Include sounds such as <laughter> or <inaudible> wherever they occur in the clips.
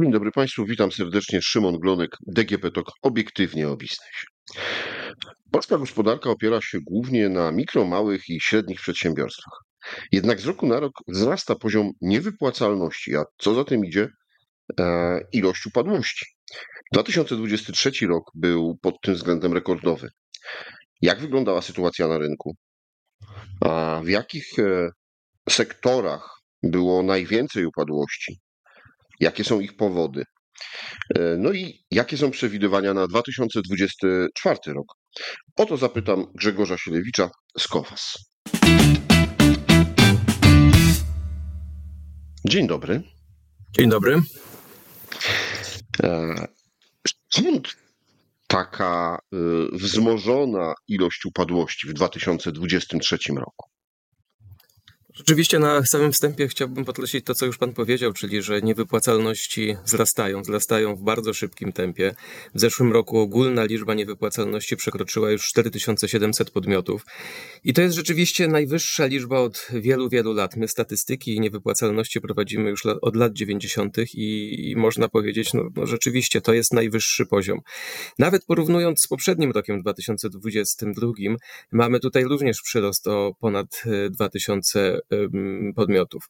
Dzień dobry Państwu, witam serdecznie. Szymon Glonek, DGP TOK, obiektywnie o biznesie. Polska gospodarka opiera się głównie na mikro, małych i średnich przedsiębiorstwach. Jednak z roku na rok wzrasta poziom niewypłacalności, a co za tym idzie, e, ilość upadłości. 2023 rok był pod tym względem rekordowy. Jak wyglądała sytuacja na rynku? A w jakich e, sektorach było najwięcej upadłości? Jakie są ich powody? E, no i jakie są przewidywania na 2024 rok? O to zapytam Grzegorza Sielewicza z Kowas. Dzień dobry. Dzień dobry. E, skąd taka e, wzmożona ilość upadłości w 2023 roku? Rzeczywiście na samym wstępie chciałbym podkreślić to, co już Pan powiedział, czyli że niewypłacalności wzrastają, wzrastają w bardzo szybkim tempie. W zeszłym roku ogólna liczba niewypłacalności przekroczyła już 4700 podmiotów i to jest rzeczywiście najwyższa liczba od wielu, wielu lat. My statystyki niewypłacalności prowadzimy już od lat 90. i, można powiedzieć, no, no rzeczywiście to jest najwyższy poziom. Nawet porównując z poprzednim rokiem 2022, mamy tutaj również przyrost o ponad 2000 podmiotów.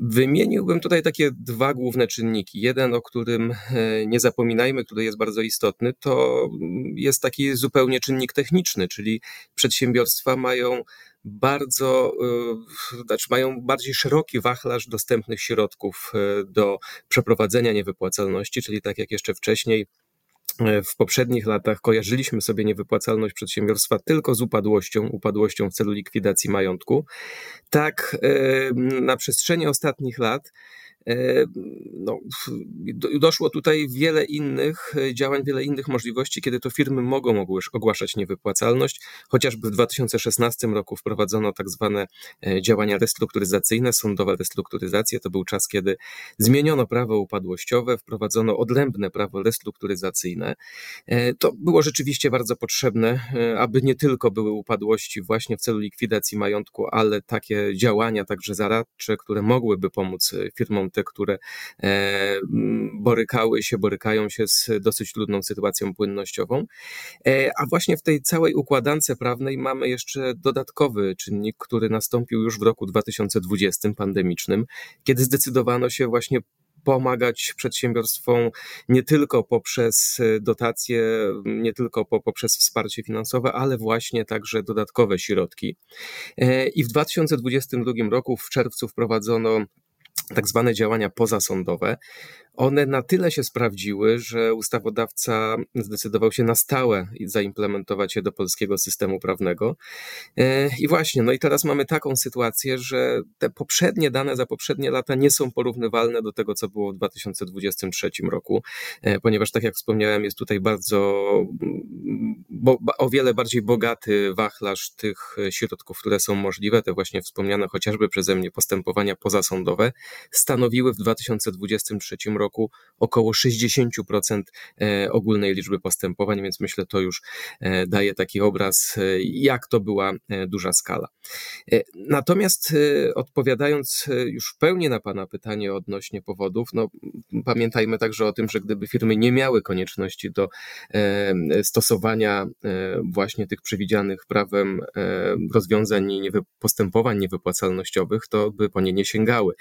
Wymieniłbym tutaj takie dwa główne czynniki. Jeden, o którym e, nie zapominajmy, który jest bardzo istotny, to jest taki zupełnie czynnik techniczny, czyli przedsiębiorstwa mają bardzo, e, znaczy mają bardziej szeroki wachlarz dostępnych środków e, do przeprowadzenia niewypłacalności, czyli tak jak jeszcze wcześniej w poprzednich latach kojarzyliśmy sobie niewypłacalność przedsiębiorstwa tylko z upadłością, upadłością w celu likwidacji majątku. Tak, e, na przestrzeni ostatnich lat E, no, doszło tutaj wiele innych e, działań, wiele innych możliwości, kiedy to firmy mogą ogłaszać niewypłacalność. Chociażby w 2016 roku wprowadzono tak zwane e, działania restrukturyzacyjne, sądowa restrukturyzacja. To był czas, kiedy zmieniono prawo upadłościowe, wprowadzono odrębne prawo restrukturyzacyjne. To było rzeczywiście bardzo potrzebne, aby nie tylko były upadłości właśnie w celu likwidacji majątku, ale takie działania także zaradcze, które mogłyby pomóc firmom te, które e, borykały się, borykają się z dosyć trudną sytuacją płynnościową. E, a właśnie w tej całej układance prawnej mamy jeszcze dodatkowy czynnik, który nastąpił już w roku 2020 pandemicznym, kiedy zdecydowano się właśnie pomagać przedsiębiorstwom nie tylko poprzez dotacje, nie tylko poprzez wsparcie finansowe, ale właśnie także dodatkowe środki. E, I w 2022 roku w czerwcu wprowadzono tak zwane działania pozasądowe, one na tyle się sprawdziły, że ustawodawca zdecydował się na stałe zaimplementować je do polskiego systemu prawnego. E, I właśnie, no i teraz mamy taką sytuację, że te poprzednie dane za poprzednie lata nie są porównywalne do tego, co było w 2023 roku, e, ponieważ, tak jak wspomniałem, jest tutaj bardzo bo, o wiele bardziej bogaty wachlarz tych środków, które są możliwe. Te właśnie wspomniane chociażby przeze mnie postępowania pozasądowe stanowiły w 2023 roku około 60% e, ogólnej liczby postępowań, więc myślę, to już e, daje taki obraz, e, jak to była duża skala. Natomiast odpowiadając już w pełni na Pana pytanie odnośnie powodów, no, pamiętajmy także o tym, że gdyby firmy nie miały konieczności do stosowania właśnie tych przewidzianych prawem rozwiązań i postępowań niewypłacalnościowych, to by po nie nie sięgały.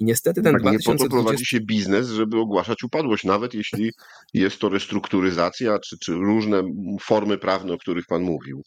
I niestety ten tak, 2020... Nie po to prowadzi się biznes, żeby ogłaszać upadłość, nawet jeśli jest to restrukturyzacja czy, czy różne formy prawne, o których Pan mówił.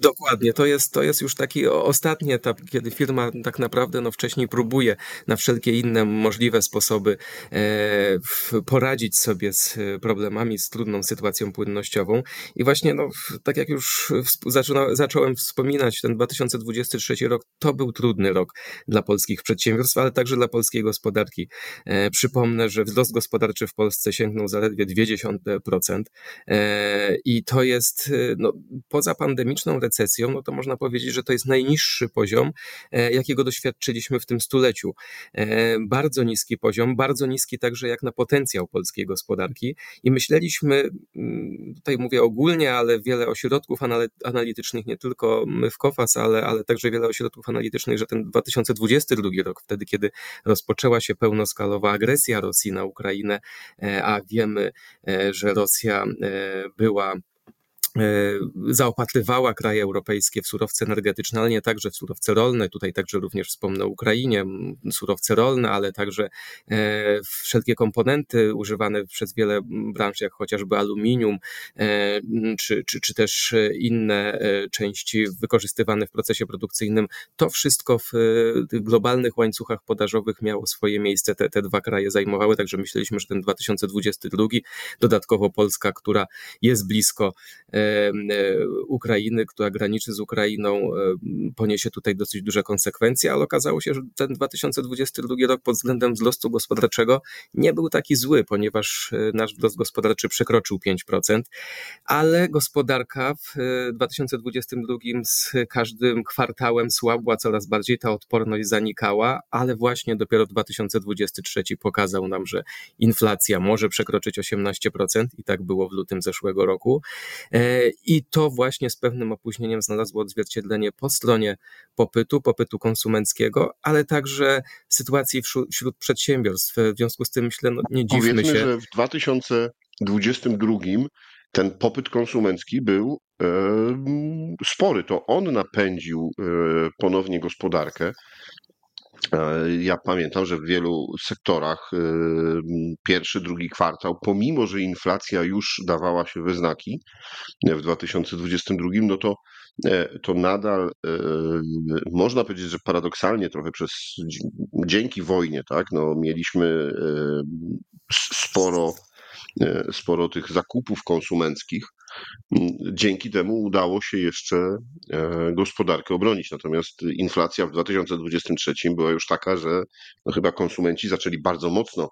Dokładnie, to jest, to jest już taki ostatni etap, kiedy firma tak naprawdę no, wcześniej próbuje na wszelkie inne możliwe sposoby e, poradzić sobie z problemami, z trudną sytuacją płynnościową. I właśnie, no, tak jak już zaczyna, zacząłem wspominać, ten 2023 rok to był trudny rok dla polskich przedsiębiorstw, ale także dla polskiej gospodarki. E, przypomnę, że wzrost gospodarczy w Polsce sięgnął zaledwie 0,2% e, i to jest no, poza pandemiczną recesją, no to można powiedzieć, że to jest najniższy poziom, jakiego doświadczyliśmy w tym stuleciu. Bardzo niski poziom, bardzo niski także jak na potencjał polskiej gospodarki i myśleliśmy, mm, tutaj mówię ogólnie, ale wiele ośrodków analitycznych, nie tylko my w KOFAS, ale, ale także wiele ośrodków analitycznych, że ten 2022 rok, wtedy kiedy rozpoczęła się pełnoskalowa agresja Rosji na Ukrainę, a wiemy, że Rosja była E, zaopatrywała kraje europejskie w surowce energetyczne, ale nie także w surowce rolne. Tutaj także również wspomnę o Ukrainie, surowce rolne, ale także e, wszelkie komponenty używane przez wiele branż, jak chociażby aluminium, e, czy, czy, czy też inne części wykorzystywane w procesie produkcyjnym. To wszystko w globalnych łańcuchach podażowych miało swoje miejsce. Te, te dwa kraje zajmowały, także myśleliśmy, że ten 2022, dodatkowo Polska, która jest blisko E, Ukrainy, która graniczy z Ukrainą, e, poniesie tutaj dosyć duże konsekwencje, ale okazało się, że ten 2022 rok pod względem wzrostu gospodarczego nie był taki zły, ponieważ e, nasz wzrost gospodarczy przekroczył 5%, ale gospodarka w 2022 z każdym kwartałem słabła coraz bardziej, ta odporność zanikała, ale właśnie dopiero 2023 pokazał nam, że inflacja może przekroczyć 18% i tak było w lutym zeszłego roku. I to właśnie z pewnym opóźnieniem znalazło odzwierciedlenie po stronie popytu, popytu konsumenckiego, ale także sytuacji wśród, przedsiębiorstw. W związku z tym myślę, no nie dziwmy Powiedzmy, się. że w 2022 ten popyt konsumencki był e, spory. To on napędził e, ponownie gospodarkę. E, ja pamiętam, że w wielu sektorach e, pierwszy, drugi kwartał, pomimo że inflacja już dawała się we znaki w 2022, no to, e, to nadal można powiedzieć, że paradoksalnie trochę przez dzięki wojnie, tak, no mieliśmy sporo sporo tych zakupów konsumenckich. Dzięki temu udało się jeszcze e, gospodarkę obronić. Natomiast inflacja w 2023 była już taka, że no chyba konsumenci zaczęli bardzo mocno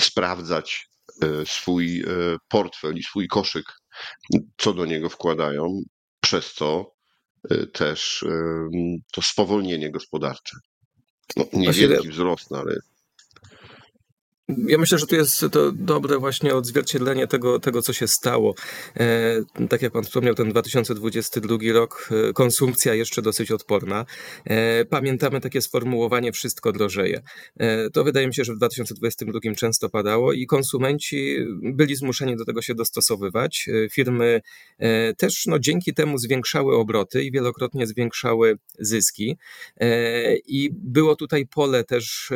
sprawdzać e, swój e, portfel i swój koszyk, co do niego wkładają, przez co też to spowolnienie gospodarcze. No, niewielki wzrost, no ale ja myślę, że tu jest to dobre właśnie odzwierciedlenie tego, tego co się stało. E, tak jak pan wspomniał, ten 2022 rok, e, konsumpcja jeszcze dosyć odporna. E, pamiętamy takie sformułowanie wszystko drożeje. E, to wydaje mi się, że w 2022 często padało i konsumenci byli zmuszeni do tego się dostosowywać. E, firmy e, też no, dzięki temu zwiększały obroty i wielokrotnie zwiększały zyski. I było tutaj pole też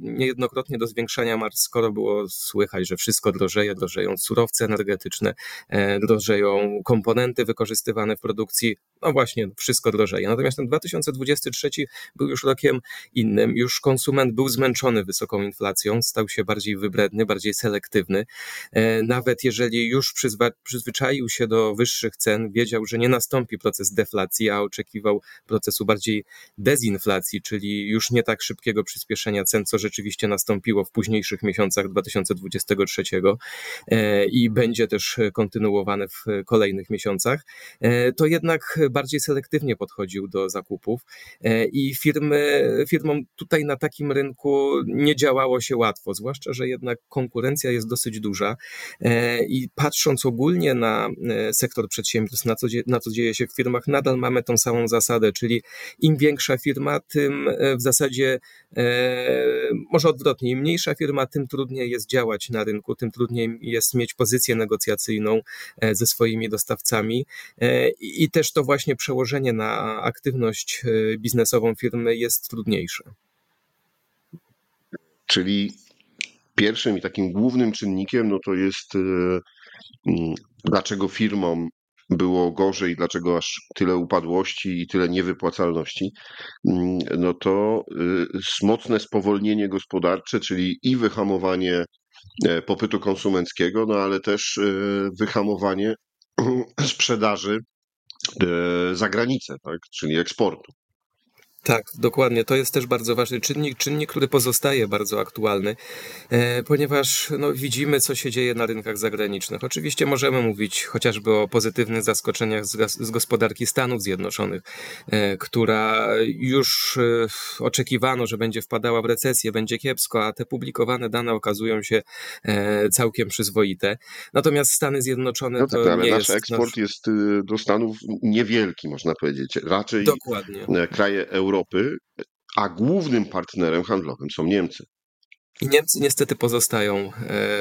niejednokrotnie do zwiększania skoro było słychać, że wszystko drożeje, drożeją surowce energetyczne, e, drożeją komponenty wykorzystywane w produkcji, no właśnie, wszystko drożeje. Natomiast ten 2023 był już rokiem innym, już konsument był zmęczony wysoką inflacją, stał się bardziej wybredny, bardziej selektywny. E, nawet jeżeli już przyzwyczaił się do wyższych cen, wiedział, że nie nastąpi proces deflacji, a oczekiwał procesu bardziej dezinflacji, czyli już nie tak szybkiego przyspieszenia cen, co rzeczywiście nastąpiło w późniejszych miesiącach 2023 e, i będzie też kontynuowane w kolejnych miesiącach, e, to jednak bardziej selektywnie podchodził do zakupów e, i firmy, firmom tutaj na takim rynku nie działało się łatwo, zwłaszcza, że jednak konkurencja jest dosyć duża i patrząc ogólnie na sektor przedsiębiorstw, na co, na co dzieje się w firmach, nadal mamy tą samą zasadę, czyli im większa firma, tym w zasadzie może odwrotnie, im mniejsza firma, tym trudniej jest działać na rynku, tym trudniej jest mieć pozycję negocjacyjną e, ze swoimi dostawcami e, i też to właśnie przełożenie na aktywność e, biznesową firmy jest trudniejsze. Czyli pierwszym i takim głównym czynnikiem no to jest dlaczego firmom było gorzej, dlaczego aż tyle upadłości i tyle niewypłacalności, mm, no to y, mocne spowolnienie gospodarcze, czyli i wyhamowanie e, popytu konsumenckiego, no ale też y, wyhamowanie <clears throat> sprzedaży e, za granicę, tak, czyli eksportu. Tak, dokładnie. To jest też bardzo ważny czynnik, czynnik, który pozostaje bardzo aktualny, e, ponieważ no, widzimy, co się dzieje na rynkach zagranicznych. Oczywiście możemy mówić chociażby o pozytywnych zaskoczeniach z, gospodarki Stanów Zjednoczonych, e, która już e, oczekiwano, że będzie wpadała w recesję, będzie kiepsko, a te publikowane dane okazują się całkiem przyzwoite. Natomiast Stany Zjednoczone No tak, to ale nie nasz jest eksport jest y, do Stanów niewielki, można powiedzieć. Raczej Dokładnie. kraje Europy, a głównym partnerem handlowym są Niemcy. I Niemcy niestety pozostają e,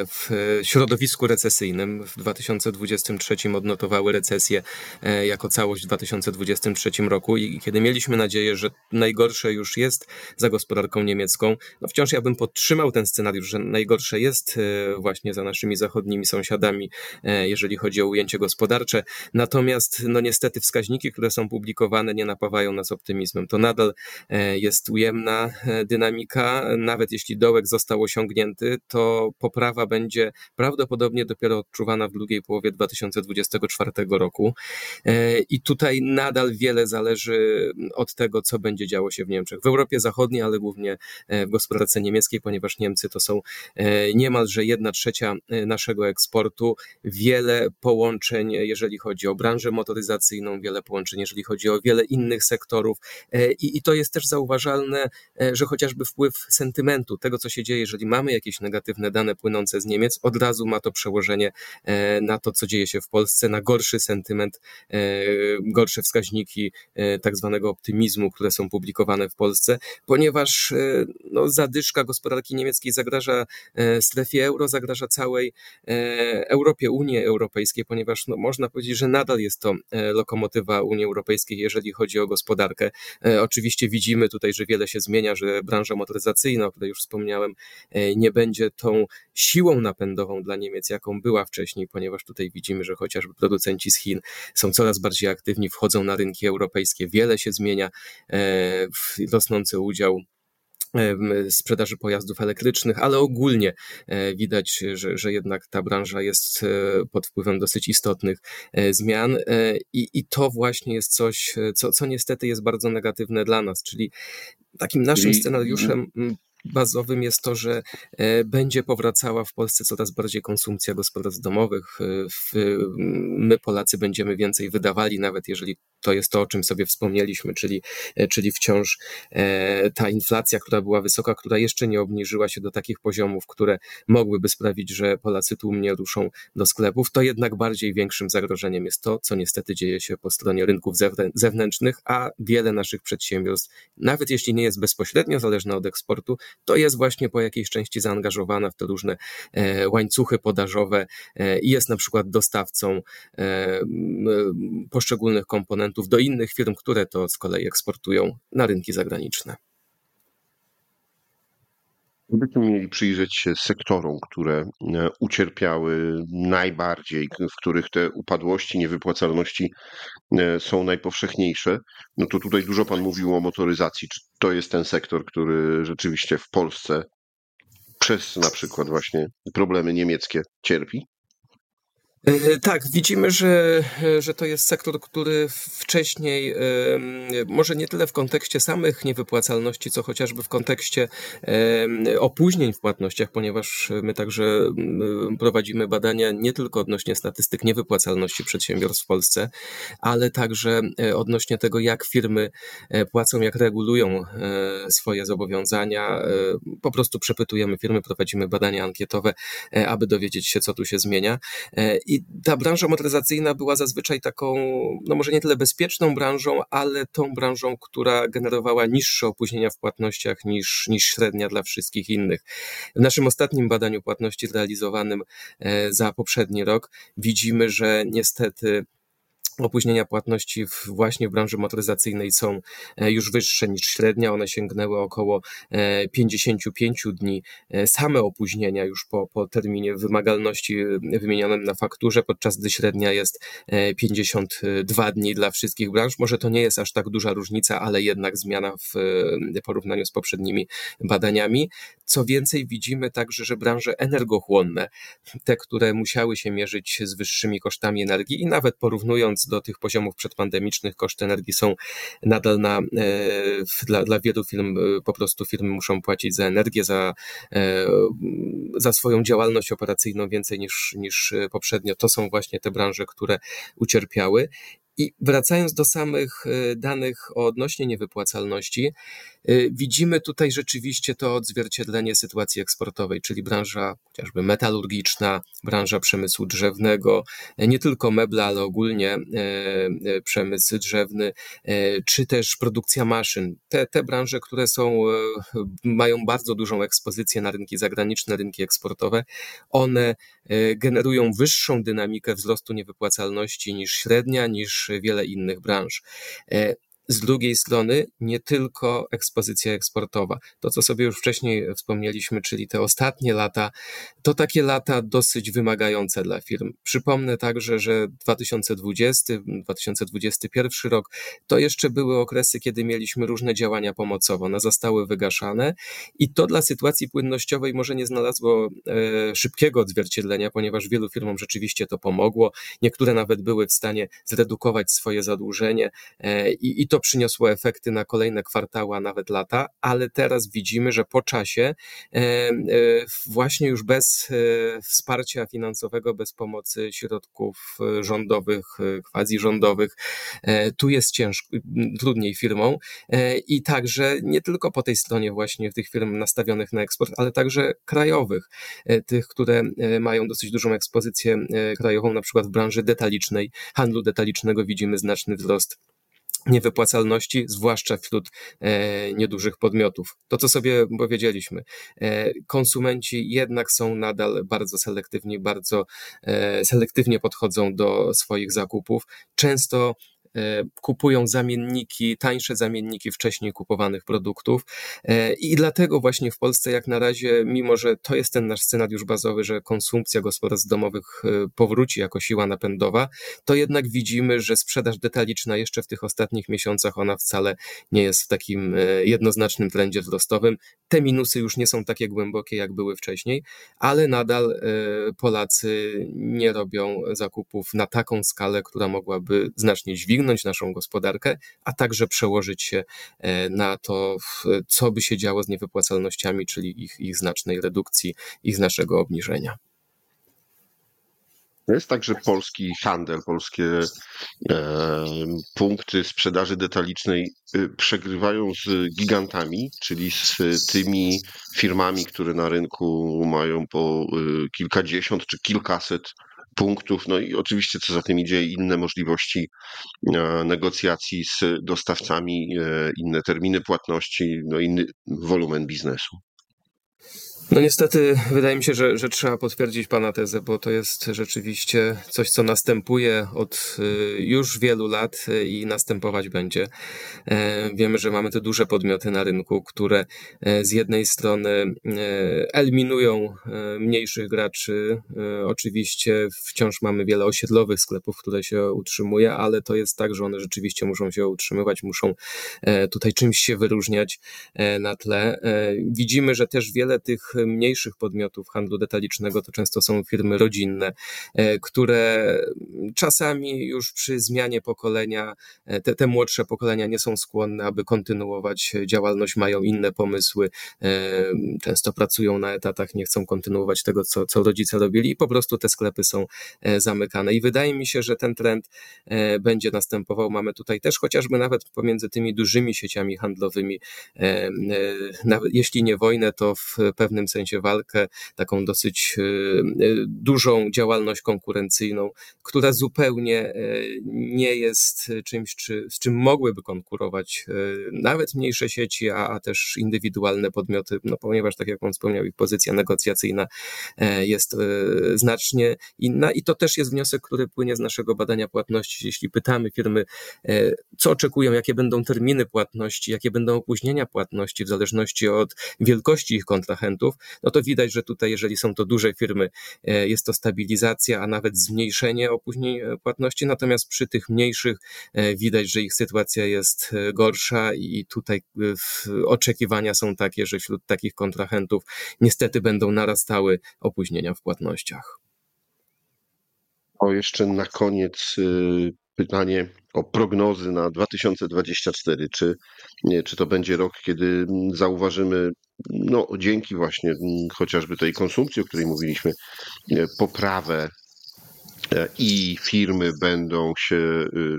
w środowisku recesyjnym. W 2023 odnotowały recesję e, jako całość w 2023 roku i kiedy mieliśmy nadzieję, że najgorsze już jest za gospodarką niemiecką, no wciąż ja bym podtrzymał ten scenariusz, że najgorsze jest e, właśnie za naszymi zachodnimi sąsiadami, jeżeli chodzi o ujęcie gospodarcze. Natomiast no niestety wskaźniki, które są publikowane nie napawają nas optymizmem. To nadal jest ujemna dynamika, nawet jeśli dołek został został osiągnięty, to poprawa będzie prawdopodobnie dopiero odczuwana w drugiej połowie 2024 roku. E, I tutaj nadal wiele zależy od tego, co będzie działo się w Niemczech. W Europie Zachodniej, ale głównie e, w gospodarce niemieckiej, ponieważ Niemcy to są e, niemalże jedna trzecia naszego eksportu. Wiele połączeń, jeżeli chodzi o branżę motoryzacyjną, wiele połączeń, jeżeli chodzi o wiele innych sektorów. I, i to jest też zauważalne, że chociażby wpływ sentymentu, tego, co się dzieje jeżeli mamy jakieś negatywne dane płynące z Niemiec, od razu ma to przełożenie e, na to, co dzieje się w Polsce, na gorszy sentyment, e, gorsze wskaźniki e, tak zwanego optymizmu, które są publikowane w Polsce, ponieważ no, zadyszka gospodarki niemieckiej zagraża strefie euro, zagraża całej Europie, Unii Europejskiej, ponieważ no, można powiedzieć, że nadal jest to lokomotywa Unii Europejskiej, jeżeli chodzi o gospodarkę. Oczywiście widzimy tutaj, że wiele się zmienia, że branża motoryzacyjna, o której już wspomniałem, nie będzie tą siłą napędową dla Niemiec, jaką była wcześniej, ponieważ tutaj widzimy, że chociażby producenci z Chin są coraz bardziej aktywni, wchodzą na rynki europejskie, wiele się zmienia, e, rosnący udział sprzedaży pojazdów elektrycznych, ale ogólnie e, widać, że, że jednak ta branża jest pod wpływem dosyć istotnych zmian i, i to właśnie jest coś, co, co niestety jest bardzo negatywne dla nas, czyli takim naszym scenariuszem bazowym jest to, że e, będzie powracała w Polsce coraz bardziej konsumpcja gospodarstw domowych. E, my, Polacy, będziemy więcej wydawali, nawet jeżeli to jest to, o czym sobie wspomnieliśmy, czyli, e, czyli wciąż ta inflacja, która była wysoka, która jeszcze nie obniżyła się do takich poziomów, które mogłyby sprawić, że Polacy tłumnie ruszą do sklepów, to jednak bardziej większym zagrożeniem jest to, co niestety dzieje się po stronie rynków zewnętrznych, a wiele naszych przedsiębiorstw, nawet jeśli nie jest bezpośrednio zależne od eksportu, to jest właśnie po jakiejś części zaangażowana w te różne e, łańcuchy podażowe e, i jest na przykład dostawcą e, poszczególnych komponentów do innych firm, które to z kolei eksportują na rynki zagraniczne. Gdybyśmy mieli przyjrzeć się sektorom, które ucierpiały najbardziej, w których te upadłości, niewypłacalności są najpowszechniejsze, no to tutaj dużo Pan mówił o motoryzacji. Czy to jest ten sektor, który rzeczywiście w Polsce przez na przykład właśnie problemy niemieckie cierpi? E, tak, widzimy, że, że to jest sektor, który wcześniej, może nie tyle w kontekście samych niewypłacalności, co chociażby w kontekście opóźnień w płatnościach, ponieważ my także prowadzimy badania nie tylko odnośnie statystyk niewypłacalności przedsiębiorstw w Polsce, ale także e, odnośnie tego, jak firmy e, płacą, jak regulują swoje zobowiązania. Po prostu przepytujemy firmy, prowadzimy badania ankietowe, aby dowiedzieć się, co tu się zmienia. I ta branża motoryzacyjna była zazwyczaj taką, no może nie tyle bezpieczną branżą, ale tą branżą, która generowała niższe opóźnienia w płatnościach niż, niż średnia dla wszystkich innych. W naszym ostatnim badaniu płatności zrealizowanym e, za poprzedni rok widzimy, że niestety Opóźnienia płatności w, właśnie w branży motoryzacyjnej są e, już wyższe niż średnia. One sięgnęły około 55 e, dni. E, same opóźnienia już po, po terminie wymagalności wymienionym na fakturze, podczas gdy średnia jest 52 dni dla wszystkich branż. Może to nie jest aż tak duża różnica, ale jednak zmiana w porównaniu z poprzednimi badaniami. Co więcej, widzimy także, że branże energochłonne, te, które musiały się mierzyć z wyższymi kosztami energii i nawet porównując do tych poziomów przedpandemicznych, koszty energii są nadal na, e, dla, dla wielu firm, e, po prostu firmy muszą płacić za energię, za, e, za swoją działalność operacyjną więcej niż, niż poprzednio. To są właśnie te branże, które ucierpiały. I wracając do samych danych odnośnie niewypłacalności, widzimy tutaj rzeczywiście to odzwierciedlenie sytuacji eksportowej, czyli branża chociażby metalurgiczna, branża przemysłu drzewnego, y, nie tylko meble, ale ogólnie y, przemysł drzewny, czy też produkcja maszyn. Te, te branże, które są, mają bardzo dużą ekspozycję na rynki zagraniczne, rynki eksportowe, one generują wyższą dynamikę wzrostu niewypłacalności niż średnia, niż wiele innych branż. Z drugiej strony nie tylko ekspozycja eksportowa. To, co sobie już wcześniej wspomnieliśmy, czyli te ostatnie lata, to takie lata dosyć wymagające dla firm. Przypomnę także, że 2020, 2021 rok to jeszcze były okresy, kiedy mieliśmy różne działania pomocowe. One zostały wygaszane i to dla sytuacji płynnościowej może nie znalazło e, szybkiego odzwierciedlenia, ponieważ wielu firmom rzeczywiście to pomogło. Niektóre nawet były w stanie zredukować swoje zadłużenie e, i, i to przyniosło efekty na kolejne kwartały, a nawet lata, ale teraz widzimy, że po czasie, e, e, właśnie już bez e, wsparcia finansowego, bez pomocy środków rządowych, quasi rządowych, tu jest ciężko, trudniej firmom i także nie tylko po tej stronie właśnie tych firm nastawionych na eksport, ale także krajowych, tych, które mają dosyć dużą ekspozycję krajową, na przykład w branży detalicznej, handlu detalicznego widzimy znaczny wzrost niewypłacalności, zwłaszcza wśród e, niedużych podmiotów. To, co sobie powiedzieliśmy, e, konsumenci jednak są nadal bardzo selektywni, bardzo e, selektywnie podchodzą do swoich zakupów. Często kupują zamienniki, tańsze zamienniki wcześniej kupowanych produktów. E, I dlatego właśnie w Polsce, jak na razie, mimo że to jest ten nasz scenariusz bazowy, że konsumpcja gospodarstw domowych e, powróci jako siła napędowa, to jednak widzimy, że sprzedaż detaliczna jeszcze w tych ostatnich miesiącach ona wcale nie jest w takim jednoznacznym trendzie wzrostowym. Te minusy już nie są takie głębokie, jak były wcześniej, ale nadal Polacy nie robią zakupów na taką skalę, która mogłaby znacznie dźwignąć rozwinąć naszą gospodarkę, a także przełożyć się e, na to, co by się działo z niewypłacalnościami, czyli ich, ich znacznej redukcji, ich znacznego obniżenia. Jest tak, że polski handel, polskie e, punkty sprzedaży detalicznej e, przegrywają z gigantami, czyli z tymi firmami, które na rynku mają po e, kilkadziesiąt czy kilkaset punktów. No i oczywiście, co za tym idzie, inne możliwości e, negocjacji z dostawcami, e, inne terminy płatności, no inny wolumen biznesu. No niestety wydaje mi się, że, że trzeba potwierdzić Pana tezę, bo to jest rzeczywiście coś, co następuje od y, już wielu lat y, i następować będzie. E, wiemy, że mamy te duże podmioty na rynku, które e, z jednej strony e, eliminują mniejszych graczy. Oczywiście wciąż mamy wiele osiedlowych sklepów, które się utrzymuje, ale to jest tak, że one rzeczywiście muszą się utrzymywać, muszą tutaj czymś się wyróżniać na tle. Widzimy, że też wiele tych mniejszych podmiotów handlu detalicznego to często są firmy rodzinne, e, które czasami już przy zmianie pokolenia, e, te, te młodsze pokolenia nie są skłonne, aby kontynuować działalność, mają inne pomysły, e, często pracują na etatach, nie chcą kontynuować tego, co, co rodzice robili i po prostu te sklepy są zamykane. I wydaje mi się, że ten trend będzie następował. Mamy tutaj też chociażby nawet pomiędzy tymi dużymi sieciami handlowymi, jeśli nie wojnę, to w pewnym sensie walkę, taką dosyć e, e, dużą działalność konkurencyjną, która zupełnie e, nie jest czymś, czy, z czym mogłyby konkurować nawet mniejsze sieci, a, a też indywidualne podmioty, no ponieważ, tak jak Pan wspomniał, ich pozycja negocjacyjna jest znacznie inna i to też jest wniosek, który płynie z naszego badania płatności. Jeśli pytamy firmy, co oczekują, jakie będą terminy płatności, jakie będą opóźnienia płatności w zależności od wielkości ich kontrahentów, no to widać, że tutaj, jeżeli są to duże firmy, jest to stabilizacja, a nawet zmniejszenie opóźnień płatności, natomiast przy tych mniejszych widać, że ich sytuacja jest gorsza i tutaj oczekiwania są takie, że wśród takich kontrahentów niestety będą narastały opóźnienia w płatnościach. O, jeszcze na koniec pytanie o prognozy na 2024. Czy, nie, czy to będzie rok, kiedy zauważymy, no dzięki właśnie mm, chociażby tej konsumpcji, o której mówiliśmy, poprawę e, i firmy będą się, y,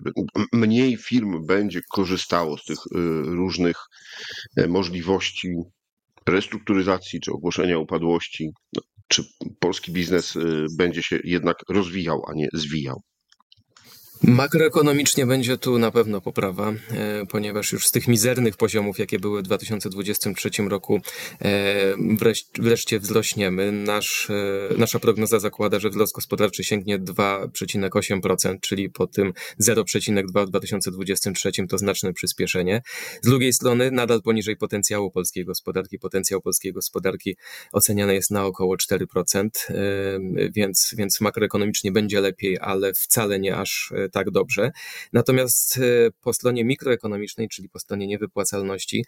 mniej firm będzie korzystało z tych y, różnych e, możliwości restrukturyzacji czy ogłoszenia upadłości. No, czy polski biznes y, będzie się jednak rozwijał, a nie zwijał? Makroekonomicznie będzie tu na pewno poprawa, e, ponieważ już z tych mizernych poziomów, jakie były w 2023 roku, e, wreszcie wzrośniemy. Nasz, e, nasza prognoza zakłada, że wzrost gospodarczy sięgnie 2,8%, czyli po tym 0,2 w 2023 to znaczne przyspieszenie. Z drugiej strony nadal poniżej potencjału polskiej gospodarki. Potencjał polskiej gospodarki oceniany jest na około 4%, więc, więc makroekonomicznie będzie lepiej, ale wcale nie aż tak dobrze. Natomiast e, po stronie mikroekonomicznej, czyli po stronie niewypłacalności,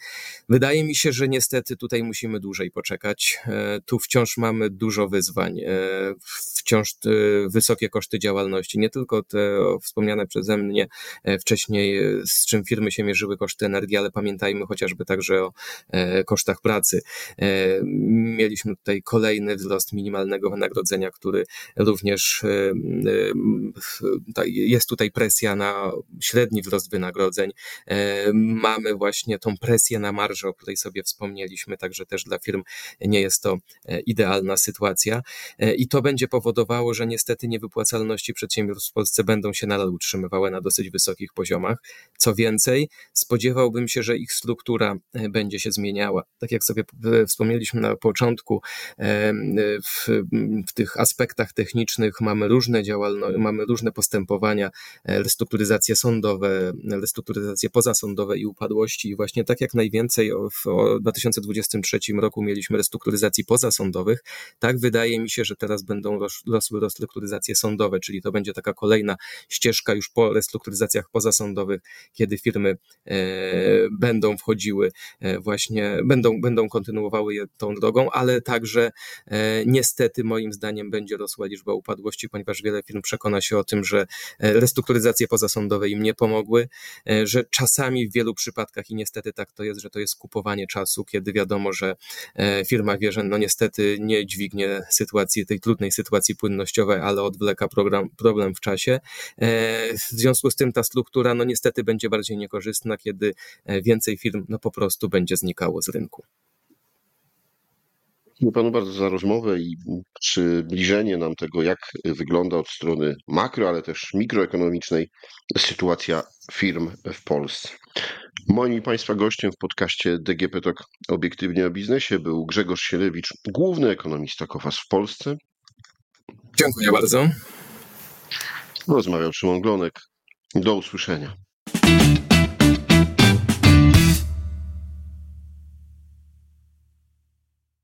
wydaje mi się, że niestety tutaj musimy dłużej poczekać. E, tu wciąż mamy dużo wyzwań, e, wciąż wysokie koszty działalności, nie tylko te wspomniane przeze mnie wcześniej, z czym firmy się mierzyły koszty energii, ale pamiętajmy chociażby także o kosztach pracy. Mieliśmy tutaj kolejny wzrost minimalnego wynagrodzenia, który również jest tutaj presja na średni wzrost wynagrodzeń. E, mamy właśnie tą presję na marżę, o której sobie wspomnieliśmy, także też dla firm nie jest to e, idealna sytuacja. E, I to będzie powodowało, że niestety niewypłacalności przedsiębiorstw w Polsce będą się nadal utrzymywały na dosyć wysokich poziomach. Co więcej, spodziewałbym się, że ich struktura będzie się zmieniała. Tak jak sobie wspomnieliśmy na początku, w, w tych aspektach technicznych mamy różne działalności, mamy różne postępowania, restrukturyzacje sądowe, restrukturyzacje pozasądowe i upadłości. I właśnie tak jak najwięcej w 2023 roku mieliśmy restrukturyzacji pozasądowych, tak wydaje mi się, że teraz będą rosły restrukturyzacje sądowe, czyli to będzie taka kolejna ścieżka już po restrukturyzacjach pozasądowych, kiedy firmy e, będą wchodziły e, właśnie, będą, będą kontynuowały je tą drogą, ale także e, niestety moim zdaniem będzie rosła liczba upadłości, ponieważ wiele firm przekona się o tym, że restrukturyzacje pozasądowe im nie pomogły, e, że czasami w wielu przypadkach i niestety tak to jest, że to jest kupowanie czasu, kiedy wiadomo, że e, firma wie, że no niestety nie dźwignie sytuacji, tej trudnej sytuacji płynnościowej, ale odwleka program, problem w czasie. E, w związku z tym ta struktura no niestety będzie bardziej niekorzystna, kiedy więcej firm no po prostu będzie znikało z rynku. Dziękuję panu bardzo za rozmowę i przybliżenie nam tego, jak wygląda od strony makro, ale też mikroekonomicznej sytuacja firm w Polsce. Moim Państwa gościem w podcaście DGP Talk Obiektywnie o Biznesie był Grzegorz Sielewicz, główny ekonomista KOFAS w Polsce. Dziękuję bardzo. Rozmawiał Szymon Glonek. Do usłyszenia.